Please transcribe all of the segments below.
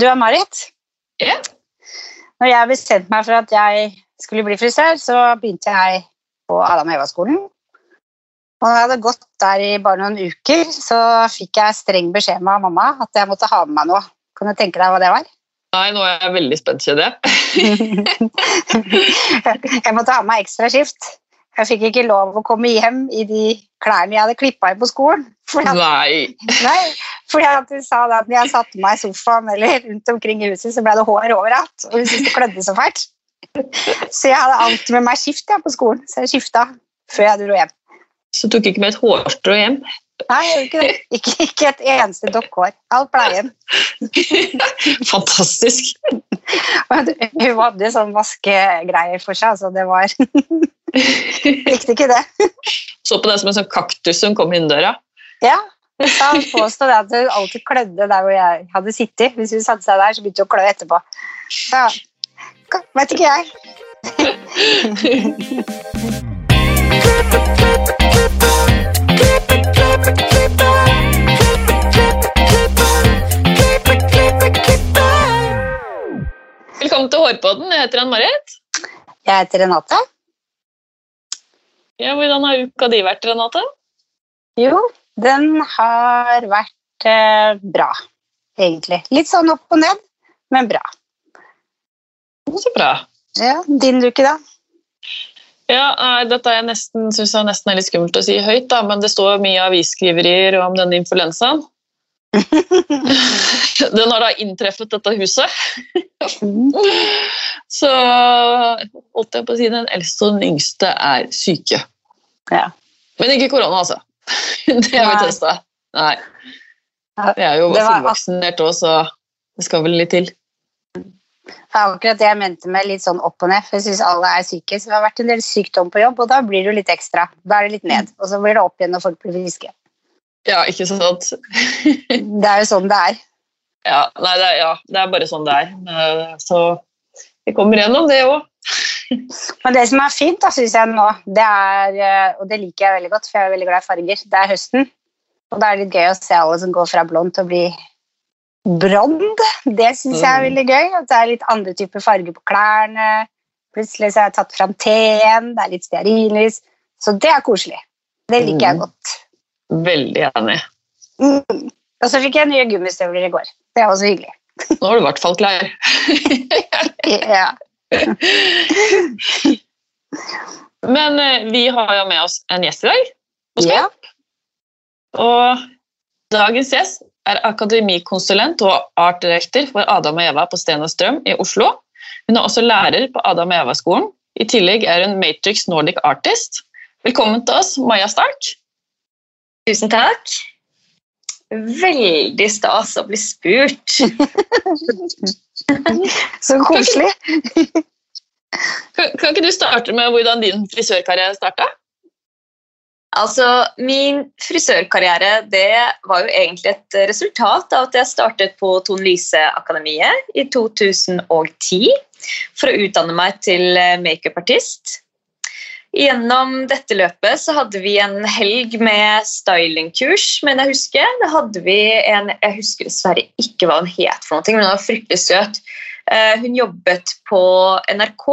Du er Marit. Ja. Når jeg bestemte meg for at jeg skulle bli frisør, så begynte jeg på Adam og Eva-skolen. Og når jeg hadde gått der i bare noen uker, så fikk jeg streng beskjed av mamma at jeg måtte ha med meg noe. Kan du tenke deg hva det var? Nei, nå er jeg veldig spent, kjenner jeg. jeg måtte ha med meg ekstra skift. Jeg fikk ikke lov å komme hjem i de klærne jeg hadde klippa i på skolen. Fordi at, Nei. nei, fordi at hun sa at når jeg satte meg i sofaen eller rundt omkring i huset, så ble det hår overalt. Og hun syntes det klødde så fælt. Så jeg hadde alltid med meg skift på skolen, så jeg skifta før jeg dro hjem. Så tok ikke med et hårstrå hjem. Nei, ikke. Ikke, ikke et eneste dokkehår. Alt pleien. Fantastisk. Hun hadde sånn vaskegreier for seg, så det var Likte ikke det. Så på det som en sånn kaktus som kom inn døra. Ja. Han påstod at hun alltid klødde der hvor jeg hadde sittet. Hvis hun satte seg der, så begynte hun å klø etterpå. Ja. Vet ikke jeg. Velkommen til Hårpodden. Jeg heter Ann-Marit. Jeg heter Renate. Ja, hvordan har uka di vært, Renate? Jo, den har vært eh, bra, egentlig. Litt sånn opp og ned, men bra. Så bra. Ja, Din uke, da? Ja, nei, dette er nesten, synes jeg nesten er litt skummelt å si høyt, da, men det står mye avisskriverier om denne influensaen. Den har da inntreffet dette huset. Så holdt jeg på å si den eldste og den yngste er syke. Ja. Men ikke korona, altså. Det har vi testa. Nei. Jeg er jo fullvaksinert òg, så det skal vel litt til. Det er akkurat det jeg mente med litt sånn opp og ned. For jeg synes alle er syke, så det har vært en del sykdom på jobb, og da blir det litt ekstra. Da er det litt ned, og så blir det opp igjen når folk blir friske. Ja, ikke sant? Det er jo sånn det er. Ja, nei, det er, ja, det er bare sånn det er. Eh, Så vi kommer gjennom det òg. Men det som er fint, da, synes jeg nå, det er, eh, og det liker jeg veldig godt, for jeg er veldig glad i farger, det er høsten. Og da er det litt gøy å se alle som går fra blond til å bli brond. Det synes jeg er Mm. veldig gøy. At det er litt andre typer farger på klærne. Plutselig så har jeg tatt fram teen, det er litt stearinlys. Så det er koselig. Det liker jeg Mm. godt. Veldig enig. Mm. Og så fikk jeg nye gummistøvler i går. Det er også hyggelig. Nå er du i hvert fall klar. Ja. Men eh, vi har jo med oss en gjest i dag. på Skype. Ja. Og dagens gjest er akademikonsulent og artdirektor for Adam og Eva på Sten og Strøm i Oslo. Hun er også lærer på Adam og Eva-skolen. I tillegg er hun Matrix Nordic Artist. Velkommen til oss, Maja Stark. Tusen takk. Veldig stas å bli spurt. Så koselig. Kan, kan ikke du starte med hvordan din frisørkarriere starta? Altså, Min frisørkarriere det var jo egentlig et resultat av at jeg startet på Tone Lise-akademiet i 2010 for å utdanne meg til makeupartist. Gjennom dette løpet så hadde vi en helg med stylingkurs, men jeg husker. Da hadde vi en, jeg husker dessverre ikke hva hun het, for noe, men hun var fryktelig søt. Eh, Hun jobbet på NRK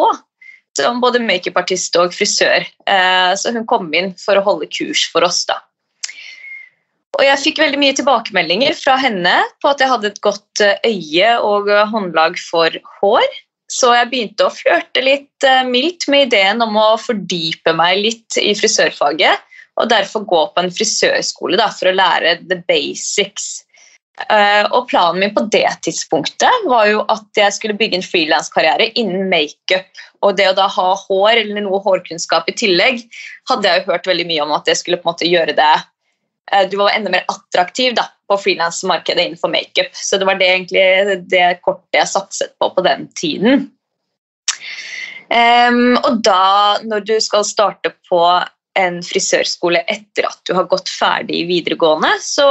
som både makeupartist og frisør. Eh, Så hun kom inn for å holde kurs for oss. da. Og Jeg fikk veldig mye tilbakemeldinger fra henne på at jeg hadde et godt eh, øye og håndlag for hår. Så jeg begynte å flørte litt eh, mildt med ideen om å fordype meg litt i frisørfaget. Og derfor gå på en frisørskole da, for å lære the basics. Eh, og planen min på det tidspunktet var jo at jeg skulle bygge en frilanskarriere innen makeup. Og det å da ha hår eller noe hårkunnskap i tillegg, hadde jeg jo hørt veldig mye om at det skulle på en måte gjøre det Du var enda mer attraktiv da, på frilansmarkedet innenfor makeup. Så det var det egentlig det kortet jeg satset på på den tiden. Um, og da, når du skal starte på en frisørskole etter at du har gått ferdig i videregående, så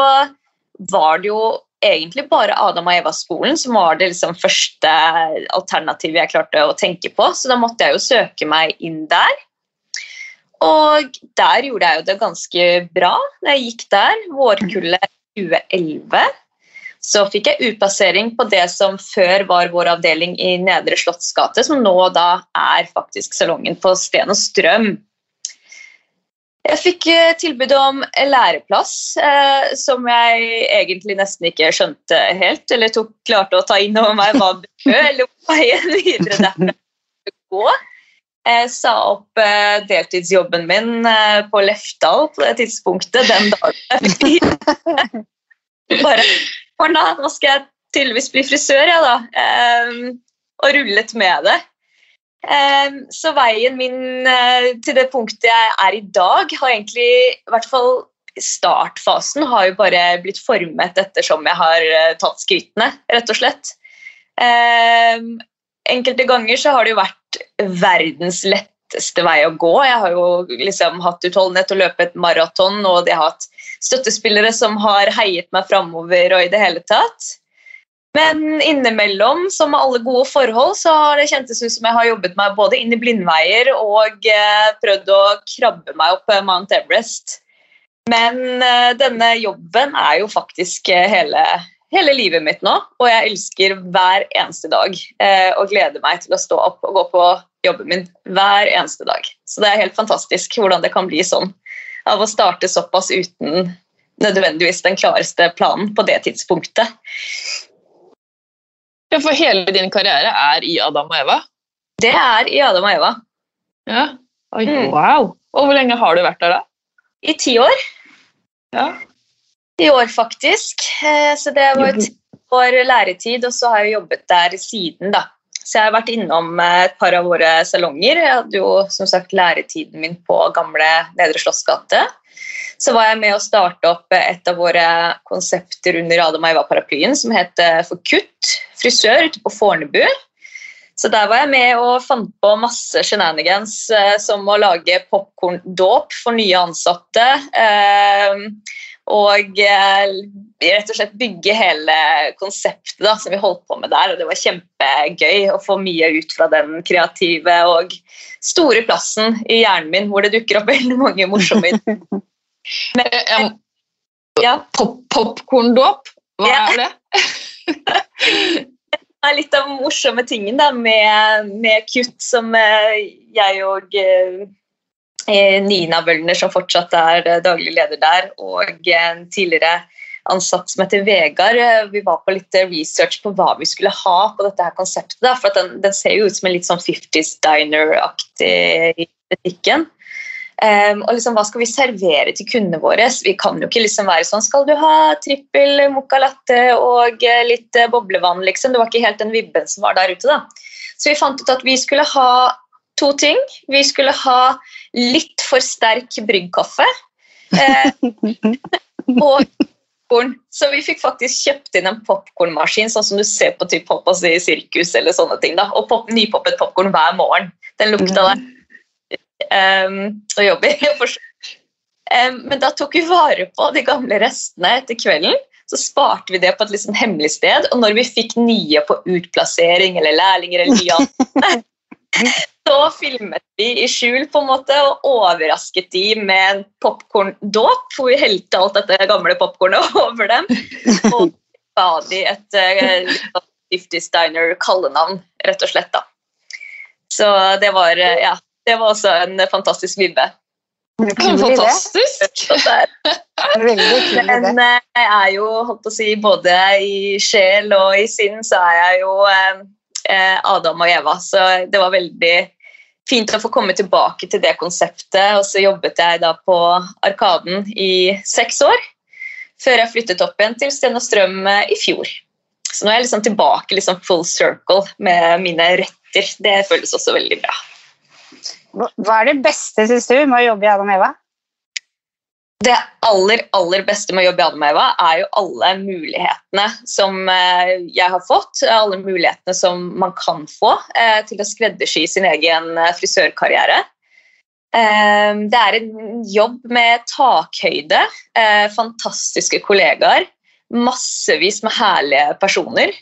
var det jo egentlig bare Adam og Eva-skolen som var det liksom første alternativet jeg klarte å tenke på, så da måtte jeg jo søke meg inn der. Og der gjorde jeg jo det ganske bra når jeg gikk der, vårkullet 2011. så fikk jeg utplassering på det som før var vår avdeling i Nedre Slottsgate, som nå da er faktisk salongen på Sten og Strøm. Jeg fikk eh, tilbud om læreplass, eh, som jeg egentlig nesten ikke skjønte helt, eller tok, klarte å ta inn over meg hva det betød, eller veien videre derfra gå. Jeg sa opp eh, deltidsjobben min eh, på Lefdal på det tidspunktet den dagen. Bare nå skal jeg tydeligvis bli frisør, jeg, da. Eh, og rullet med det. Eh, så veien min eh, til det punktet jeg er i dag, har egentlig i hvert fall startfasen har jo bare blitt formet ettersom jeg har tatt skrittene, rett og slett. Eh, enkelte ganger så har det jo vært verdens letteste vei å gå. Jeg har jo liksom hatt utholdenhet til å løpe et maraton, og jeg har hatt støttespillere som har heiet meg framover og i det hele tatt. Men innimellom, som med alle gode forhold, så har det kjentes ut som jeg har jobbet meg både inn i blindveier og eh, prøvd å krabbe meg opp Mount Everest. Men eh, denne jobben er jo faktisk eh, hele, hele livet mitt nå, og jeg elsker hver eneste dag eh, og gleder meg til å stå opp og gå på jobben min hver eneste dag. Så det er helt fantastisk hvordan det kan bli sånn av å starte såpass uten nødvendigvis den klareste planen på det tidspunktet. Ja, For hele din karriere er i Adam og Eva? Det er i Adam og Eva. Ja. Oi, Mm. wow. Og hvor lenge har du vært der, da? I ti år. Ja. I år, faktisk. Eh, Så det var et år læretid, og så har jeg jobbet der siden, da. Så jeg har vært innom eh, et par av våre salonger. Jeg hadde jo som sagt læretiden min på gamle Nedre Slottsgate. Så var jeg med å starte opp et av våre konsepter under Adam og Eva-paraplyen, som het Forkutt For kutt frisør ute på Fornebu. Så der var jeg med og fant på masse shenanigans, eh, som å lage popkorndåp for nye ansatte. Og eh, rett og slett bygge hele konseptet da, som vi holdt på med der. Og det var kjempegøy å få mye ut fra den kreative og store plassen i hjernen min, hvor det dukker opp veldig mange morsomme ideer. Eh, ja, pop Popkorndåp? Hva Ja. er det? det er litt av den morsomme tingen da, med, med kutt, som eh, jeg og Nina Bølner, som fortsatt er eh, daglig leder der, og en tidligere ansatt som heter Vegard, eh, vi var på litt eh, research på hva vi skulle ha på dette her konseptet. Da, for den, den ser jo ut som en litt sånn 50s diner-aktig butikken. Um, og liksom, Hva skal vi servere til kundene våre? Vi kan jo ikke liksom være sånn Skal du ha trippel mocca latte og eh, litt eh, boblevann? liksom. Det var ikke helt den vibben som var der ute. da. Så vi fant ut at vi skulle ha to ting. Vi skulle ha litt for sterk bryggkaffe. Eh, og popcorn. Så vi fikk faktisk kjøpt inn en popkornmaskin, sånn som du ser på typ, holdt i sirkus eller sånne ting. da. Og pop, nypoppet popkorn hver morgen. Den lukta der um, og jobber. um, men da tok vi vare på de gamle restene etter kvelden. Så sparte vi det på et sånn hemmelig sted, og når vi fikk nye på utplassering eller lærlinger, eller nye så filmet vi i skjul på en måte og overrasket de med en popkorndåp, hvor vi helte alt dette gamle popkornet over dem. Og ba de et uh, 50 Steiner kallenavn, rett og slett. da. Så det var, uh, ja, det var også en fantastisk vibbe. Fantastisk! Men eh, jeg er jo, holdt på å si, både i sjel og i sinn, så er jeg jo eh, eh, Adam og Eva. Så det var veldig fint å få komme tilbake til det konseptet. Og så jobbet jeg da på Arkaden i seks år, før jeg flyttet opp igjen til Sten og Strøm eh, i fjor. Så nå er jeg liksom tilbake liksom full circle med mine retter. Det føles også veldig bra. Hva er det beste, syns du, med å jobbe i Adam og Eva? Det aller aller beste med å jobbe i Adam er jo alle mulighetene som eh, jeg har fått. Alle mulighetene som man kan få eh, til å skreddersy sin egen eh, frisørkarriere. Det er en jobb med takhøyde, fantastiske kollegaer, massevis med herlige personer.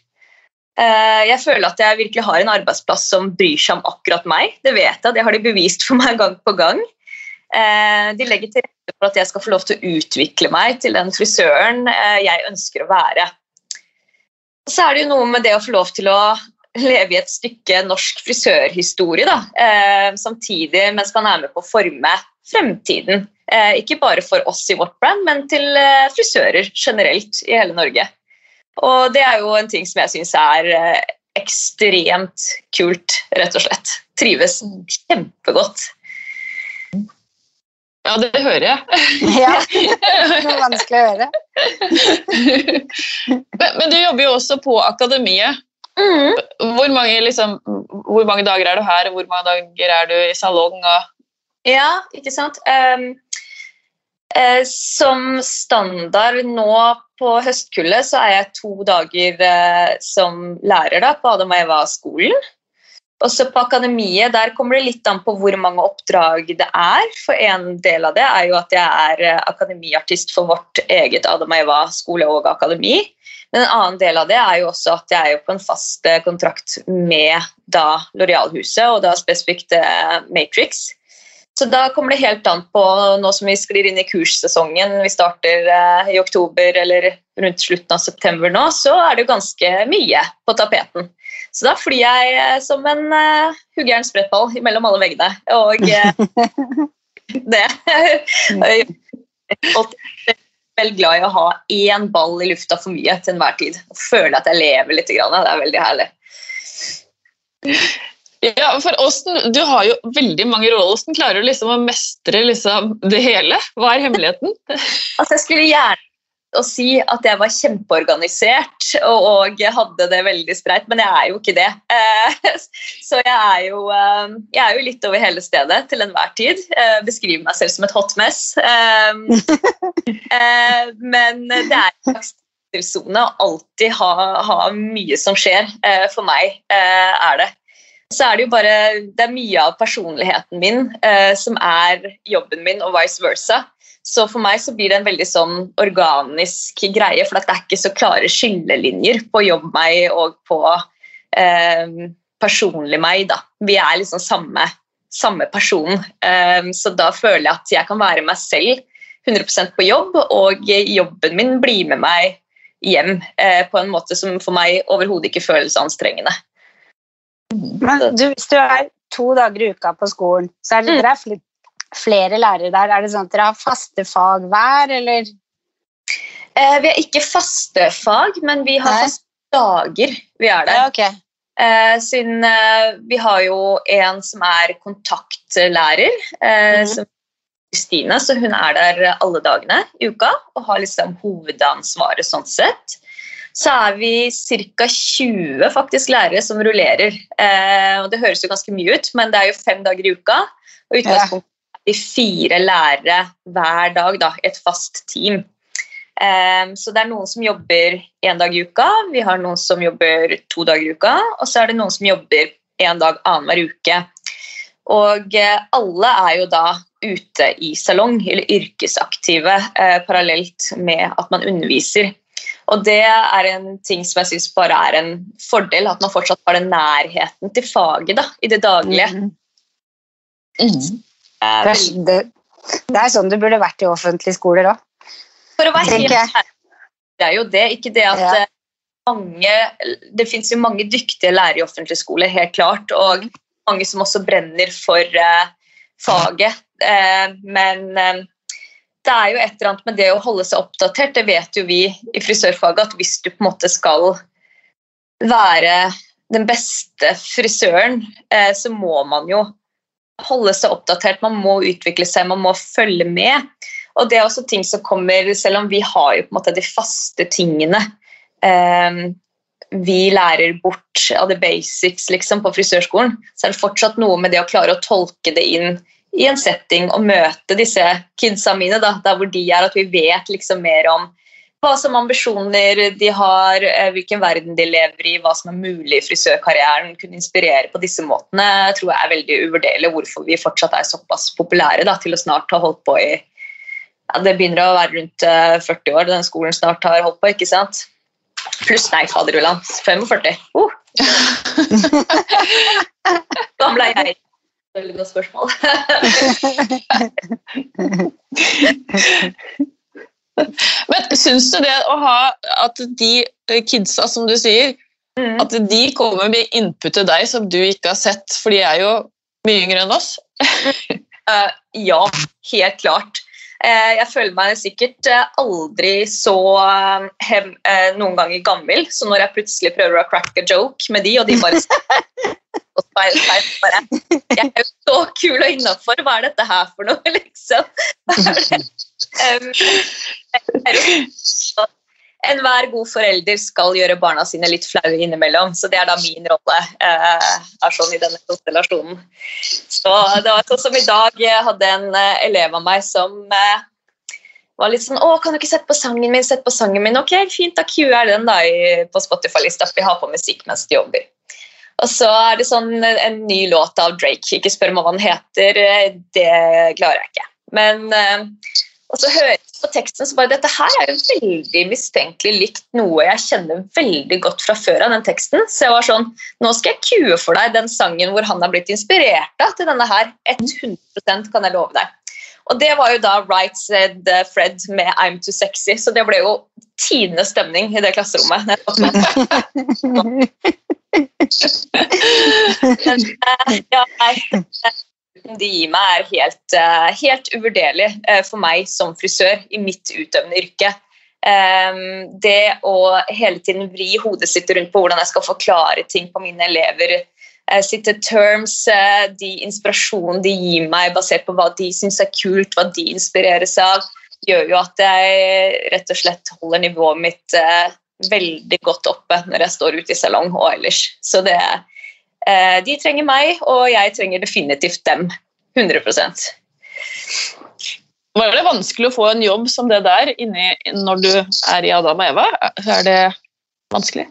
Jeg føler at jeg virkelig har en arbeidsplass som bryr seg om akkurat meg. Det vet jeg, det har de bevist for meg gang på gang. De legger til rette for at jeg skal få lov til å utvikle meg til den frisøren eh, jeg ønsker å være. så er det jo noe med det å få lov til å leve i et stykke norsk frisørhistorie, da, eh, samtidig mens man er med på å forme fremtiden. Eh, ikke bare for oss i vårt brand, men til frisører generelt i hele Norge. Og det er jo en ting som jeg syns er ekstremt kult, rett og slett. Trives kjempegodt. Ja, det hører jeg. Ja, det er vanskelig å høre. men, men du jobber jo også på akademiet. Mm. Hvor mange, liksom, hvor mange dager er du her, og hvor mange dager er du i salong? Og... Ja, ikke sant. Um, eh, som standard nå på høstkullet så er jeg to dager eh, som lærer da, på Adam og Eva-skolen. Også på akademiet der kommer det litt an på hvor mange oppdrag det er. For en del av det er jo at jeg er eh, akademiartist for vårt eget Adam og Eva skole og akademi. Men en annen del av det er jo også at jeg er på en fast eh, kontrakt med da Loreal-huset, og da spesifikt eh, Matrix. Så da kommer det helt an på, nå som vi sklir inn i kurssesongen, vi starter i oktober eller rundt slutten av september nå, så er det jo ganske mye på tapeten. Så da flyr jeg eh, som en uh, huggeren sprettball mellom alle veggene. Og uh, det Jeg er veldig glad i å ha én ball i lufta for mye til enhver tid. Og føle at jeg lever litt. Det er veldig herlig. Ja, for Åsten, Du har jo veldig mange roller. Hvordan klarer du liksom å mestre liksom det hele? Hva er hemmeligheten? altså, jeg skulle gjerne å si at jeg var kjempeorganisert og, og hadde det veldig spreit, men jeg er jo ikke det. Eh, så jeg er, jo, eh, jeg er jo litt over hele stedet til enhver tid. Jeg beskriver meg selv som et hot mess. Men det er en slags tilsone å alltid ha, ha, mye som skjer. For meg er det. Så er det jo bare Det er mye av personligheten min som er jobben min, og vice versa. Så for meg så blir det en veldig sånn organisk greie, for det er ikke så klare skillelinjer på jobb meg og på eh, personlig meg. da. Vi er liksom samme, samme person. Eh, så da føler jeg at jeg kan være meg selv 100% på jobb, og jobben min blir med meg hjem eh, på en måte som for meg overhodet ikke føles anstrengende. Men du, hvis du er to dager i uka på skolen, så er det, mm. dere flere lærere der. Er det sånn at dere har faste fag hver, eller? Eh, vi har ikke faste fag, men vi har Nei. faste dager vi er der. Ja, okay. eh, siden eh, vi har jo en som er kontaktlærer, mm. som Kristine, så hun er der alle dagene i uka og har liksom hovedansvaret sånn sett. Så er vi ca. 20 faktisk lærere som rullerer. Eh, og Det høres jo ganske mye ut, men det er jo fem dager i uka. Og utgangspunktet er vi fire lærere hver dag, da, et fast team. Um, så det er noen som jobber én dag i uka, vi har noen som jobber to dager i uka, og så er det noen som jobber én dag annenhver uke. Og uh, alle er jo da ute i salong, eller yrkesaktive, uh, parallelt med at man underviser. Og det er en ting som jeg syns bare er en fordel, at man fortsatt har den nærheten til faget da, i det daglige. Mm. Mm. Det er, det, det er, sånn det burde vært i offentlige skoler òg. For å være helt ærlig, det er jo det. Ikke det at ja. Eh, mange Det fins jo mange dyktige lærere i offentlige skoler, helt klart. Og mange som også brenner for uh, faget. Uh, men uh, det er jo et eller annet med det å holde seg oppdatert. Det vet jo vi i frisørfaget, at hvis du på en måte skal være den beste frisøren, så må man jo holde seg oppdatert, man må utvikle seg, man må følge med. Og det er også ting som kommer, selv om vi har jo på en måte de faste tingene um, vi lærer bort av the basics liksom, på frisørskolen, så er det fortsatt noe med det å klare å tolke det inn i en setting og møte disse kidsa mine, da, der hvor de er, at vi vet liksom mer om hva som ambisjoner de har, eh, hvilken verden de lever i, hva som er mulig i frisørkarrieren. Kunne inspirere på disse måtene tror jeg er veldig uvurderlig hvorfor vi fortsatt er såpass populære da, til å snart ha holdt på i ja, Det begynner å være rundt 40 eh, år den skolen snart har holdt på, ikke sant? Pluss nei, faderullan. 45. Uh. Ble jeg. Veldig godt spørsmål. Men syns du det å ha at de kidsa, som du sier, Mm. at de kommer med input til deg som du ikke har sett, for de er jo mye yngre enn oss? uh, ja, helt klart. Eh, jeg føler meg sikkert eh, aldri så eh, hem, noen ganger gammel, så når jeg plutselig prøver å crack a joke med de, og de bare og speil, speil, bare Jeg er jo så kul og innafor, hva er dette her for noe, liksom? Um, jeg er jo- Enhver god forelder skal gjøre barna sine litt flaue innimellom, så det er da min rolle eh, er sånn i denne konstellasjonen. Så det var sånn som i dag, jeg hadde en eh, elev av meg som eh, var litt sånn 'Å, kan du ikke sette på sangen min?' Sett på sangen min. Ok, fint, da QR den da på Spotify-lista, for vi har på musikk mens de jobber. Og så er det sånn eh, en ny låt av Drake. Ikke spør meg hva den heter, eh, det klarer jeg ikke. Men eh, Og så hører jeg på teksten så bare Dette her er jo veldig mistenkelig likt noe jeg kjenner veldig godt fra før av den teksten. Så jeg var sånn Nå skal jeg kue for deg den sangen hvor han har blitt inspirert av til denne her. 100% kan jeg love deg. Og det var jo da Right Said eh, Fred med I'm Too Sexy, så det ble jo tidenes stemning i det klasserommet. Men, eh, ja, nei, de gir meg er helt, eh, helt uvurderlig eh, for meg som frisør i mitt utøvende yrke. Um, det å hele tiden vri hodet sitt rundt på hvordan jeg skal forklare ting på mine elever, eh, sitte terms, de inspirasjonen de gir meg basert på hva de syns er kult, hva de inspireres av, gjør jo at jeg rett og slett holder nivået mitt veldig godt oppe når jeg står ute i salong og ellers. Så det, eh, de trenger meg, og jeg trenger definitivt dem. 100% Var det vanskelig å få en jobb som det der inni, når du er i Adam og Eva? Er det vanskelig?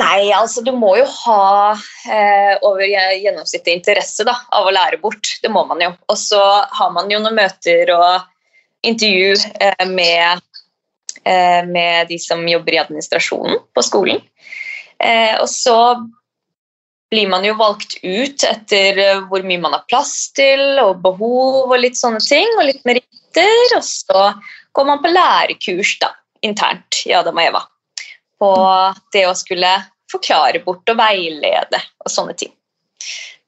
Nei, altså du må jo ha eh, over gjennomsnittet interesse da, av å lære bort. Det må man jo. Og så har man jo noen møter og intervju eh, med, eh, med de som jobber i administrasjonen på skolen. Eh, og så blir man jo valgt ut etter eh, hvor mye man har plass til, og behov og litt sånne ting, og litt meritter. Og så går man på lærekurs da, internt i Adam og Eva på det å skulle forklare bort og veilede og sånne ting.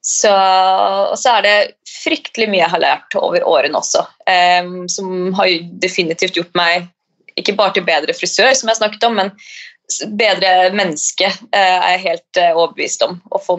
Så, og så er det fryktelig mye jeg har lært over årene også, um, som har definitivt gjort meg ikke bare til bedre frisør, som jeg snakket om, men bedre menneske eh, er jeg helt eh, overbevist om. Å få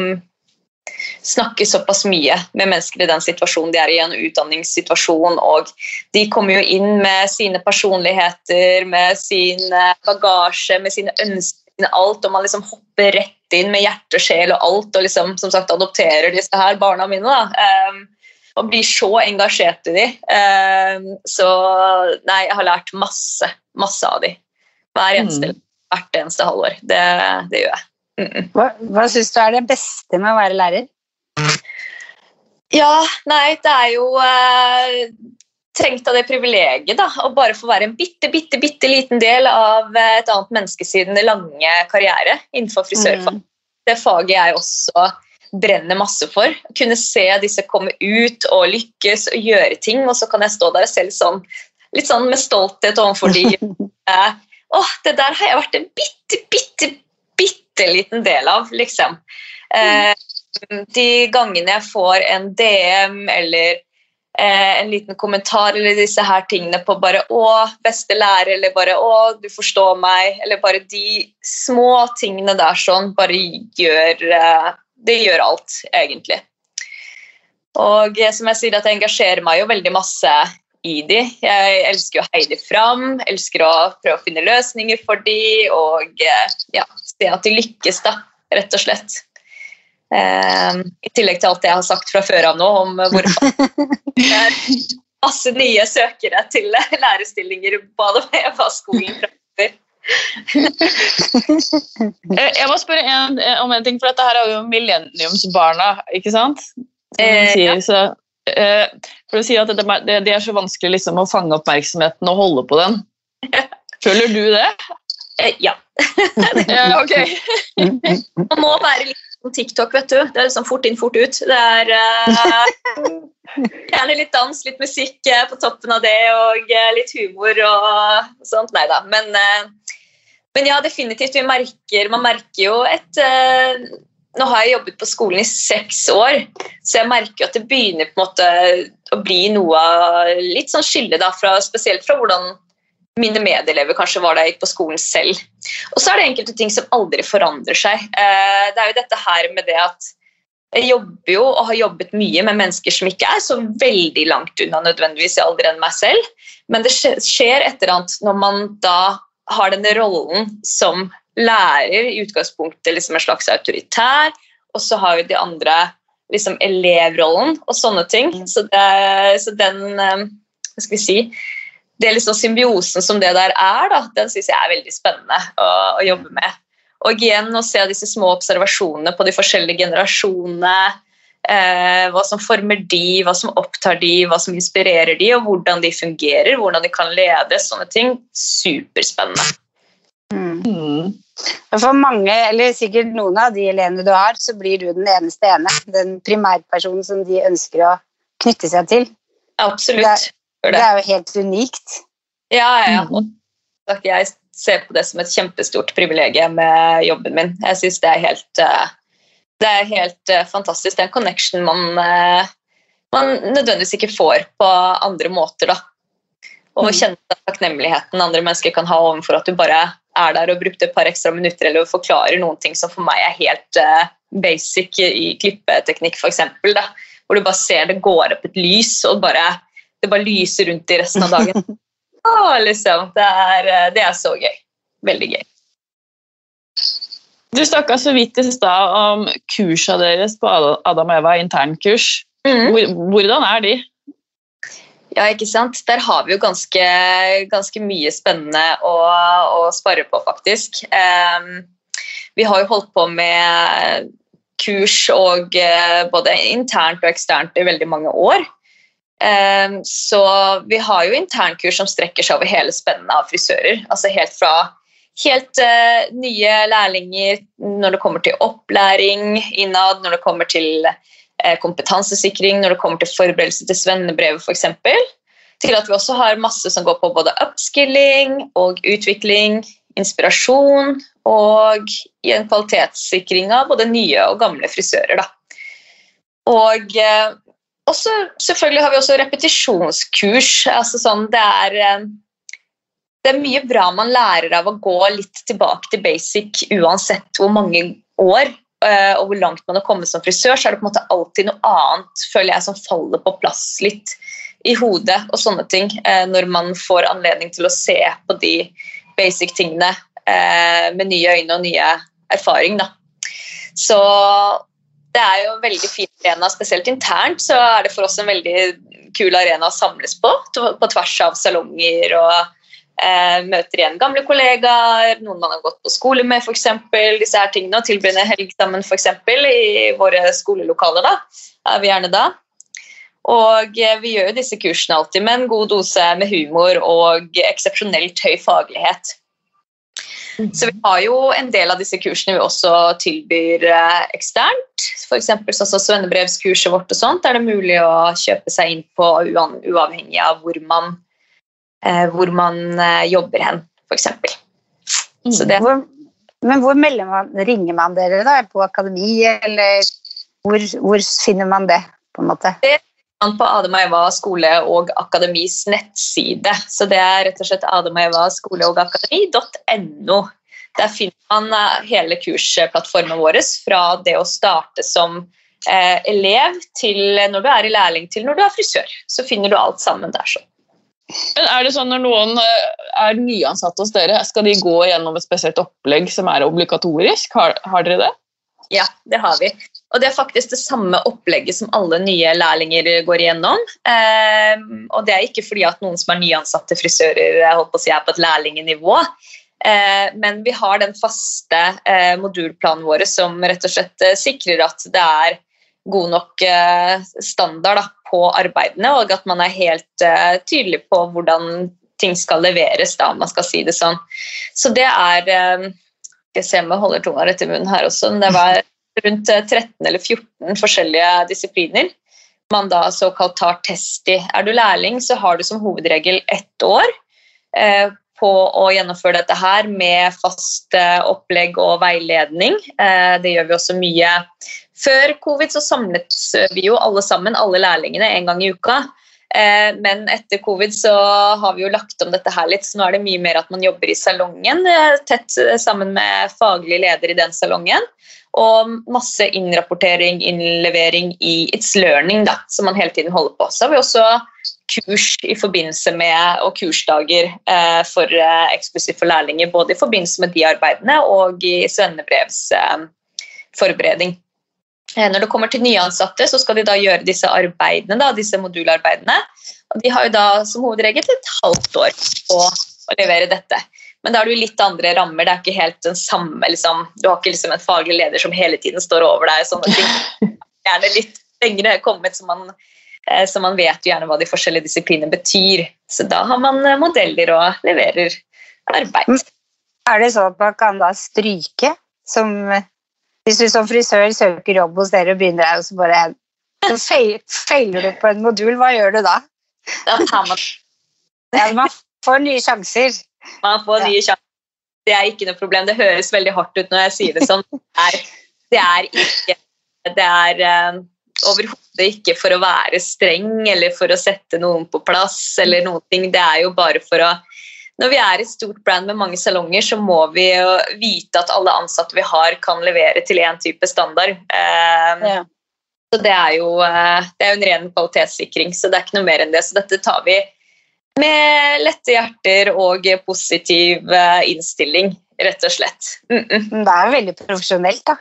snakke såpass mye med mennesker i den situasjonen de er i, en utdanningssituasjon, og de kommer jo inn med sine personligheter, med sin eh, bagasje, med sine ønsker, alt, og man liksom hopper rett inn med hjerte sjel og alt, og liksom, som sagt adopterer disse her barna mine. da. Um, og blir så engasjert i de. Ehm, så nei, jeg har lært masse, masse av de. Hver eneste, hvert eneste halvår. Det, det gjør jeg. Mm. Hva, hva syns du er det beste med å være lærer? Ja, nei, det er jo eh, trengt av det privilegiet da, å bare få være en bitte, bitte, bitte liten del av eh, et annet menneske siden lange karriere innenfor frisørfag. Mm. Det faget jeg også brenner masse for. Kunne se disse komme ut og lykkes og gjøre ting, og så kan jeg stå der selv sånn, litt sånn med stolthet overfor de. Åh, det der har jeg vært en bitte, bitte, bitte liten del av, liksom. Eh, de gangene jeg får en DM eller eh, en liten kommentar eller disse her tingene på bare 'Å, beste lærer', eller bare 'Å, du forstår meg', eller bare de små tingene der sånn, bare gjør eh, Det gjør alt, egentlig. Og eh, som jeg sier, at jeg engasjerer meg jo veldig masse i de. Jeg elsker å heie de fram, elsker å prøve å finne løsninger for de, og eh, ja, se at de lykkes, da, rett og slett. Eh, I tillegg til alt jeg har sagt fra før av nå om hvor det er masse nye søkere til lærerstillinger på hva skolen fremover. Eh, Jeg må spørre en, om en ting, for dette her er jo millenniumsbarna, ikke sant? Som Eh, sier, ja. så, for å si at det, det, det er så vanskelig liksom, å fange oppmerksomheten og holde på den. Føler du det? Eh, ja. Ja, ok. Man må være litt som TikTok, vet du. Det er liksom fort inn, fort ut. Det er uh, gjerne litt dans, litt musikk uh, på toppen av det, og uh, litt humor og sånt. Nei da. Men, men, ja, definitivt. Vi merker, man merker jo et Nå har jeg jobbet på skolen i seks år, så jeg merker at det begynner måte å bli noe litt sånn skille, da, fra, spesielt fra hvordan mine medelever kanskje var da jeg gikk på skolen selv. Og så er det enkelte ting som aldri forandrer seg. Eh, det er jo dette her med det at jeg jobber jo og har jobbet mye med mennesker som ikke er så veldig langt unna nødvendigvis i alder enn meg selv, men det skjer et eller annet når man da har denne rollen som lærer, i utgangspunktet liksom en slags autoritær, og så har jo de andre liksom elevrollen og sånne ting. Mm. Så, det, så den eh, Hva skal vi si det liksom symbiosen som det der er, da, den syns jeg er veldig spennende å, å, jobbe med. Og igjen å se disse små observasjonene på de forskjellige generasjonene. Eh, hva som former de, hva som opptar de, hva som inspirerer de, og hvordan de fungerer, hvordan de kan lede. Sånne ting. Superspennende. For mange, eller sikkert noen av de elevene du har, så blir du den eneste ene. Den primærpersonen som de ønsker å knytte seg til. Absolutt. Det. det er jo helt unikt. Ja, ja. Mm. Jeg ser på det som et kjempestort privilegium med jobben min. Jeg syns det er helt, eh, det er helt eh, fantastisk. Det er en connection man, eh, man nødvendigvis ikke får på andre måter. da. Og mm. kjenne takknemligheten andre mennesker kan ha overfor at du bare er der og brukte et par ekstra minutter eller forklarer noen ting som for meg er helt basic i klippeteknikk, f.eks. Hvor du bare ser det går opp et lys, og bare det bare lyser rundt i resten av dagen. Åh, liksom, det, er, eh, det er så gøy. Veldig gøy. Du snakka så vidt i stad om kursa deres på Adam Eva internkurs. Mm. Hvordan er de? Ja, ikke sant? Der har vi jo ganske, ganske mye spennende å, å spare på, faktisk. Um, vi har jo holdt på med kurs og uh, både internt og eksternt i veldig mange år. Um, så vi har jo internkurs som strekker seg over hele spennet av frisører. Altså helt fra helt uh, nye lærlinger når det kommer til opplæring innad, når det kommer til uh, kompetansesikring, når det kommer til forberedelse til svennebrevet f.eks. Til at vi også har masse som går på både upskilling og utvikling, inspirasjon og i en kvalitetssikring av både nye og gamle frisører. Da. Og eh, også, selvfølgelig har vi også repetisjonskurs. Altså sånn, det, er, eh, det er mye bra man lærer av å gå litt tilbake til basic uansett hvor mange år eh, og hvor langt man har kommet som frisør, så er det på en måte alltid noe annet føler jeg, som faller på plass litt i hodet og sånne ting eh, når man får anledning til å se på de basic tingene med nye øyne og nye erfaring. Da. Så det er jo en veldig fin arena, spesielt internt. Så er det for oss en veldig kul arena å samles på, på tvers av salonger. og eh, Møter igjen gamle kollegaer, noen man har gått på skole med, f.eks. Disse her tingene, og tilbringe helg sammen f.eks. i våre skolelokaler. da, er vi gjerne da. Og eh, vi gjør jo disse kursene alltid med en god dose med humor og eksepsjonelt høy faglighet. Så vi har jo en del av disse kursene vi også tilbyr eh, eksternt. F.eks. sånn som svennebrevskurset vårt og sånt er det mulig å kjøpe seg inn på uavhengig av hvor man, eh, hvor man eh, jobber hen, f.eks. Mm. Men hvor man, ringer man dere da? På akademi, eller hvor, hvor finner man det? på en måte? Det på Adam og Eva skole og akademis nettside. Så det er rett og slett skole og akademi.no. Der finner man eh, hele kursplattformen vår fra det å starte som eh, elev til når du er i lærling til når du er frisør. Så finner du alt sammen der. sånn. Men er det sånn Når noen eh, er nyansatte hos dere, skal de gå gjennom et spesielt opplegg som er obligatorisk? Har, har dere det? Ja, det har vi. Og det er faktisk det samme opplegget som alle nye lærlinger går igjennom. Um, og det er ikke fordi at noen som er nyansatte frisører jeg holdt på å si, er på et lærlingenivå. Eh, men vi har den faste eh, modulplanen vår som rett og slett eh, sikrer at det er god nok eh, standard da, på arbeidene, og at man er helt eh, tydelig på hvordan ting skal leveres, da, om man skal si det sånn. Så det er Skal jeg se om jeg holder tunga rett i munnen her også. men det var rundt 13 eller 14 forskjellige disipliner man da såkalt tar test i. Er du lærling, så har du som hovedregel ett år eh, på å gjennomføre dette her med fast eh, opplegg og veiledning. Eh, det gjør vi også mye. Før covid så samlet vi jo alle sammen, alle lærlingene, en gang i uka. Eh, men etter covid så har vi jo lagt om dette her litt, så nå er det mye mer at man jobber i salongen, tett sammen med faglig leder i den salongen. Og masse innrapportering, innlevering i It's Learning, da, som man hele tiden holder på. Så har vi også kurs i forbindelse med, og kursdager eh, for eh, eksklusivt for lærlinger. Både i forbindelse med de arbeidene og i svennebrevsforberedning. Eh, når det kommer til nyansatte, så skal de da gjøre disse arbeidene, da, disse modularbeidene. Og de har jo da som hovedregel et halvt år på å levere dette. Men da er det jo litt andre rammer. det er ikke helt den samme, liksom, Du har ikke liksom en faglig leder som hele tiden står over deg. sånne ting. Gjerne litt lengre kommet, så man Eh, så man vet jo gjerne hva de forskjellige disiplinene betyr. Så da har man eh, modeller og leverer arbeid. Mm. Er det sånn at man kan da stryke? Som, hvis du som frisør søker jobb hos dere og begynner der, og så bare så feiler du på en modul, hva gjør du da? Da man ja, Man får nye sjanser. Man får nye sjanser. Det er ikke noe problem. Det høres veldig hardt ut når jeg sier det sånn. Det er, det er ikke Det er eh, overhodet ikke for å være streng eller for å sette noen på plass. eller noen ting. Det er jo bare for å Når vi er et stort brand med mange salonger, så må vi vite at alle ansatte vi har, kan levere til én type standard. Um, ja. Så det er, jo, eh, det er jo en ren kvalitetssikring, så det er ikke noe mer enn det. Så dette tar vi med lette hjerter og positiv eh, innstilling, rett og slett. Mm -mm. Det er jo veldig profesjonelt, da.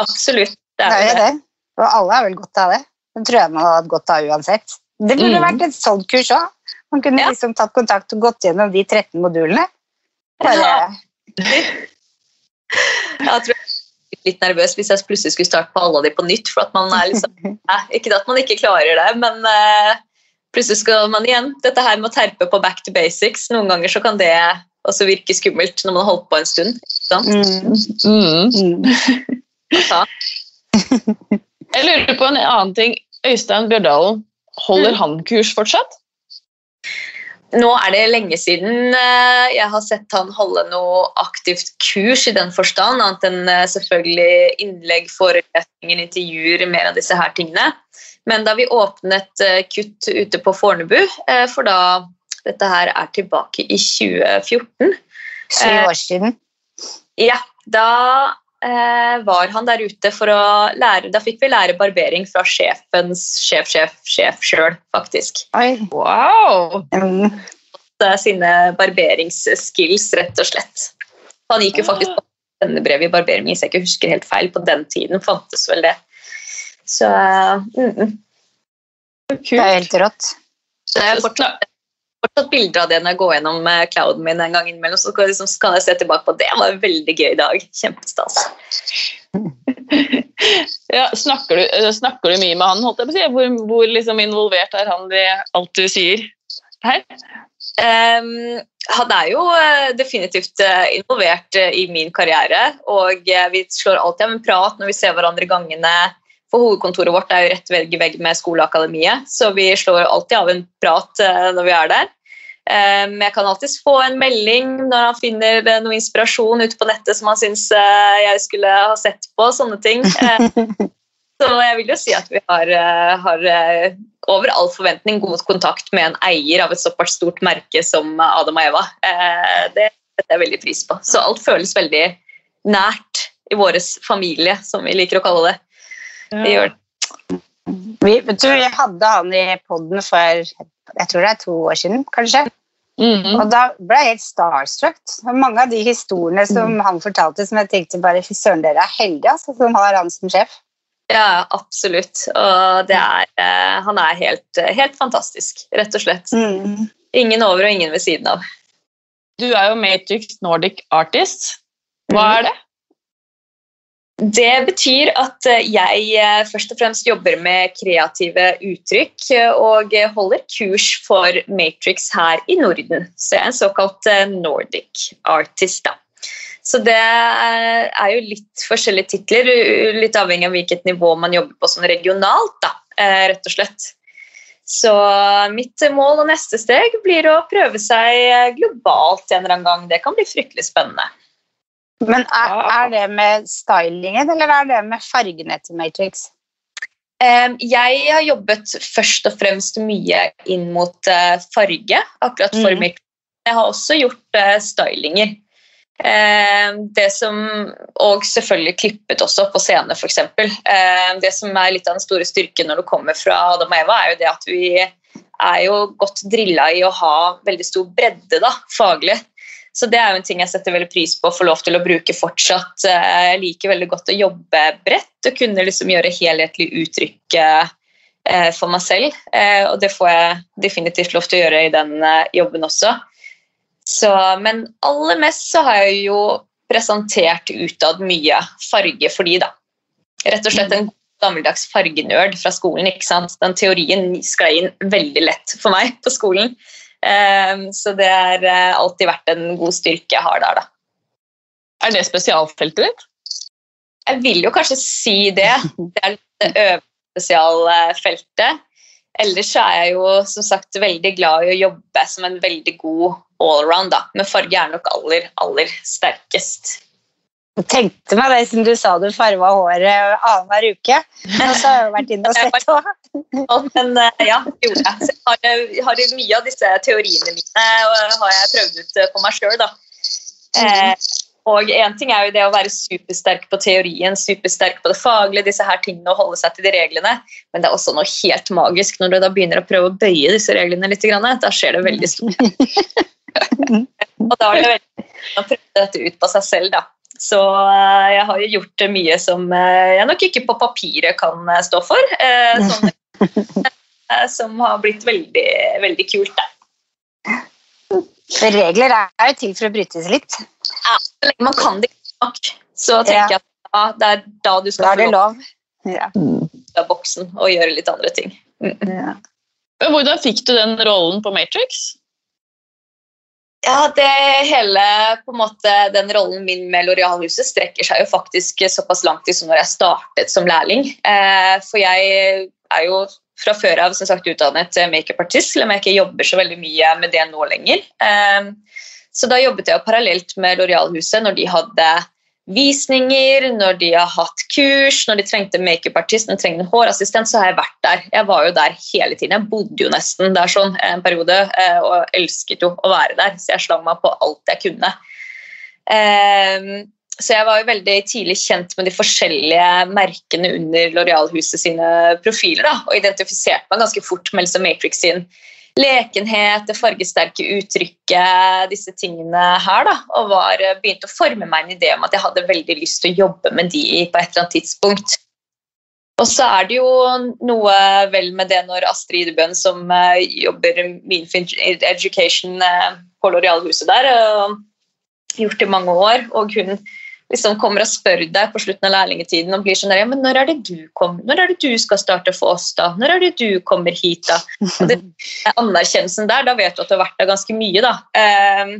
Absolutt. Det er, det er det. Og alle har vel godt av det. Det tror jeg man hadde hatt godt av uansett. Det burde mm. vært et sånt kurs òg. Man kunne ja. liksom tatt kontakt og gått gjennom de 13 modulene. Bare... Ja. jeg tror jeg er litt nervøs hvis jeg plutselig skulle starte på alle de på nytt. for at man er liksom, Ikke at man ikke klarer det, men uh, plutselig skal man igjen Dette her med å terpe på back to basics, noen ganger så kan det også virke skummelt når man har holdt på en stund. Sant? Mm. Mm. Jeg lurer på en annen ting. Øystein Bjørdalen, holder mm. han kurs fortsatt? Nå er det lenge siden eh, jeg har sett han holde noe aktivt kurs i den forstand, annet enn eh, selvfølgelig innlegg, forelesninger, intervjuer, mer av disse her tingene. Men da vi åpnet eh, kutt ute på Fornebu, for da dette her er tilbake i 2014 Syv år siden? Ja. Da var han der ute for å lære Da fikk vi lære barbering fra sjefens sjef, sjef, sjef sjøl, faktisk. Oi. Wow! Mm. Sine barberingsskills, rett og slett. Han gikk jo faktisk på vennebrev i barbering, hvis jeg ikke husker helt feil. På den tiden fantes vel det. Så mm. Kult. Det er helt rått. Så er fortsatt fortsatt bilder av det når jeg går gjennom eh, clouden min en gang innimellom. Så liksom, kan jeg se tilbake på at det var en veldig gøy dag. Kjempestas. ja, snakker, du, eh, snakker, du, mye med han? holdt jeg på å si? Hvor, hvor liksom involvert er han i alt du sier her? Um, han er jo uh, definitivt involvert i min karriere. Og vi slår alltid av en prat når vi ser hverandre i gangene for hovedkontoret vårt er jo rett vegg i vegg med skoleakademiet, så vi slår alltid av en prat eh, når vi er der. Men eh, jeg kan alltids få en melding når han finner eh, noe inspirasjon ute på nettet som han syns jeg skulle ha sett på. sånne ting. Så jeg vil jo si at vi har, har over all forventning god kontakt med en eier av et såpass stort merke som Adam og Eva. Det setter jeg veldig pris på. Så alt føles veldig nært i vår familie, som vi liker å kalle det. Det gjør det. Vi, du, jeg hadde han i poden for jeg tror det er to år siden, kanskje. Mm -hmm. Og da ble jeg helt starstruck. Mange av de historiene som mm. han fortalte, som jeg tenkte bare fy søren, dere er heldige altså, som har han som sjef. Ja, absolutt. Og det er, eh, han er helt, helt, fantastisk, rett og slett. Mm. Ingen over og ingen ved siden av. Du er jo Matrix Nordic Artist. Hva mm. er det? Det betyr at eh, jeg eh, først og fremst jobber med kreative uttrykk eh, og holder kurs for Matrix her i Norden. Så jeg er en såkalt Nordic artist. da. Så det er jo litt forskjellige titler, litt avhengig av hvilket nivå man jobber på sånn regionalt, da, rett og slett. Så mitt mål og neste steg blir å prøve seg globalt en eller annen gang. Det kan bli fryktelig spennende. Men er, er det med stylingen, eller er det med fargene til Matrix? Jeg har jobbet først og fremst mye inn mot eh, farge, akkurat for mm. Matrix. Jeg har også gjort eh, stylinger. Det som, og selvfølgelig klippet også på scene, f.eks. Det som er litt av den store styrken når du kommer fra Adam og Eva, er jo det at vi er jo godt drilla i å ha veldig stor bredde da, faglig. Så det er jo en ting jeg setter veldig pris på å få lov til å bruke fortsatt. Jeg liker veldig godt å jobbe bredt og kunne liksom gjøre helhetlig uttrykk eh, for meg selv. Eh, og det får jeg definitivt lov til å gjøre i den eh, jobben også. Så, men aller mest så har jeg jo presentert utad mye farge for de, da. Rett og slett en gammeldags fargenerd fra skolen. ikke sant? Den teorien sklei inn veldig lett for meg på skolen. Ehm, så det har eh, alltid vært en god styrke jeg har der, da. Er det spesialfeltet ditt? Jeg vil jo kanskje si det. Det er det øvre spesialfeltet. Ellers er jeg jo som sagt veldig glad i å jobbe som en veldig god allround, da. Men farge er nok aller, aller sterkest. Jeg tenkte meg det siden du sa du farva håret annenhver uke. Og så har jeg vært inne og sett òg. Men eh, ja, det gjorde jeg. Så jeg har, har mye av disse teoriene mine og har jeg prøvd ut på meg sjøl. Eh, og én ting er jo det å være supersterk på teorien, supersterk på det faglige, disse her tingene, og holde seg til de reglene. Men det er også noe helt magisk når du da begynner å prøve å bøye disse reglene litt. Da skjer det veldig stort. og da er det veldig å prøve dette ut på seg selv, da. Så eh, jeg har jo gjort mye som eh, jeg nok ikke på papiret kan eh, stå for. Sånn, som har blitt veldig, veldig kult. Da. Regler er jo til for å brytes litt. Ja, så lenge man kan det nok, så tenker ja. jeg at ja, det er da du skal få lov ja. av boksen og gjøre litt andre ting. Mm. Ja. Hvordan fikk du den rollen på Matrix? Ja, det hele, på en måte, Den rollen min med Loreal-huset strekker seg jo faktisk såpass langt som når jeg startet som lærling. Eh, for jeg er jo fra før av som sagt utdannet makeupartist, selv om jeg ikke jobber så veldig mye med det nå lenger. Eh, så da jobbet jeg jo parallelt med Loreal-huset når de hadde visninger, når de har hatt kurs, når de trengte makeupartist, når de trengte en hårassistent, så har jeg vært der. Jeg var jo der hele tiden. Jeg bodde jo nesten der sånn en periode eh, og elsket jo å være der, så jeg slang meg på alt jeg kunne. Ehm, så jeg var jo veldig tidlig kjent med de forskjellige merkene under Loreal-huset sine profiler da, og identifiserte meg ganske fort med Elsa Matrix sin lekenhet, det fargesterke uttrykket, disse tingene her. Da, og var, eh, begynte å forme meg en idé om at jeg hadde veldig lyst til å jobbe med de på et eller annet tidspunkt. Og så er det jo noe vel med det når Astrid Idebøen, som uh, jobber med Education uh, på Loreal-huset der, og gjort i mange år, og hun liksom kommer og spør deg på slutten av lærlingetiden og blir sånn ja, men når er det du kom? Når er det du skal starte for oss, da? Når er det du kommer hit, da? Og det, anerkjennelsen der, da vet du at du har vært der ganske mye, da. Um,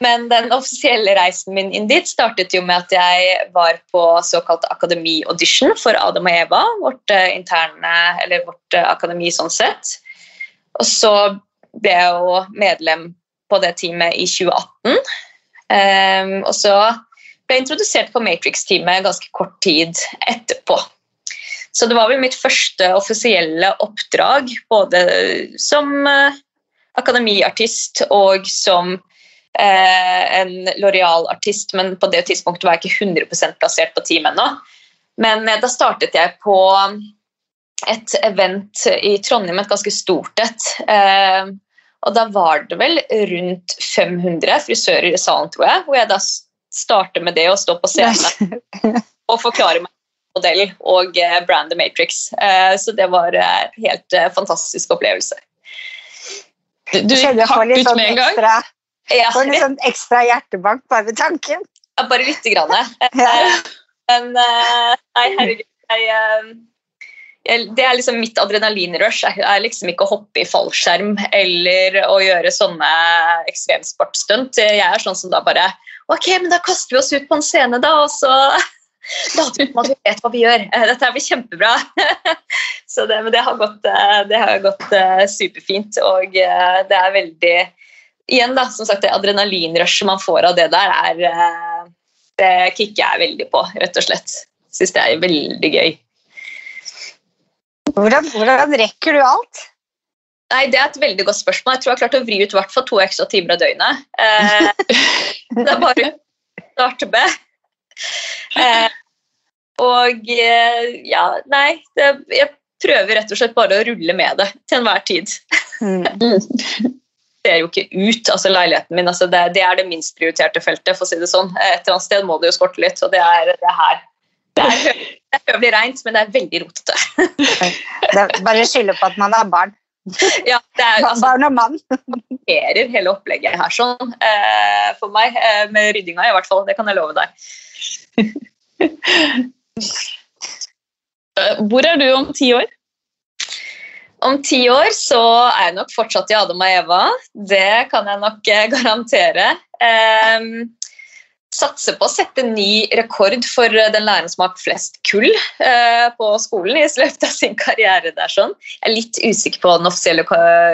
men den offisielle reisen min inn dit startet jo med at jeg var på såkalt akademi-audition for Adam og Eva, vårt uh, interne, eller vårt uh, akademi sånn sett. Og så ble jeg jo medlem på det teamet i 2018. Um, og så ble introdusert på Matrix-teamet ganske kort tid etterpå. Så det var vel mitt første offisielle oppdrag, både som eh, akademiartist og som eh, en Loreal-artist, men på det tidspunktet var jeg ikke 100% plassert på team ennå. Men eh, da startet jeg på et event i Trondheim, et ganske stort et. Eh, og da var det vel rundt 500 frisører i salen, tror jeg, hvor jeg da starte med det å stå på scenen og forklare meg modell og eh, brand The Matrix. Eh, så det var en helt eh, fantastisk opplevelse. Du gikk hardt ut med en gang? Ekstra, ja. Får litt sånn ekstra hjertebank bare ved tanken. Ja, bare lite grann. Men nei, herregud. Jeg, det er liksom mitt adrenalinrush. Det er liksom ikke å hoppe i fallskjerm eller å gjøre sånne ekstremsportstunt. Jeg er sånn som da bare ok, men da kaster vi oss ut på en scene, da, og så later vi som at vi vet hva vi gjør. Eh, Dette blir kjempebra. så det, men det har gått, eh, det har gått eh, superfint, og det er veldig Igjen, da, som sagt, det adrenalinrushet man får av det der, er Det kicker jeg veldig på, rett og slett. Syns det er veldig gøy. Hvordan, hvordan rekker du alt? Nei, Det er et veldig godt spørsmål. Jeg tror jeg har klart å vri ut hvert fall to ekstra timer av døgnet. Eh, det er bare å starte med. Eh, og eh, ja, nei det, Jeg prøver rett og slett bare å rulle med det til enhver tid. Mm. Det ser jo ikke ut, altså leiligheten min. Altså det, det er det minst prioriterte feltet, for å si det sånn. Et eller annet sted må det jo skorte litt, og det er det er her. Det er, det er høvelig reint, men det er veldig rotete. Bare skylde på at man har barn. Ja, det er, altså, Barn og mann. fungerer hele opplegget her sånn eh, for meg. Eh, med ryddinga i hvert fall, det kan jeg love deg. Eh, Hvor er du om ti år? Om ti år så er jeg nok fortsatt i Adam og Eva. Det kan jeg nok eh, garantere. Eh, satser på å sette ny rekord for eh, den læreren som har flest kull eh, på skolen i løpet av sin karriere. der sånn. Jeg er litt usikker på hva den offisielle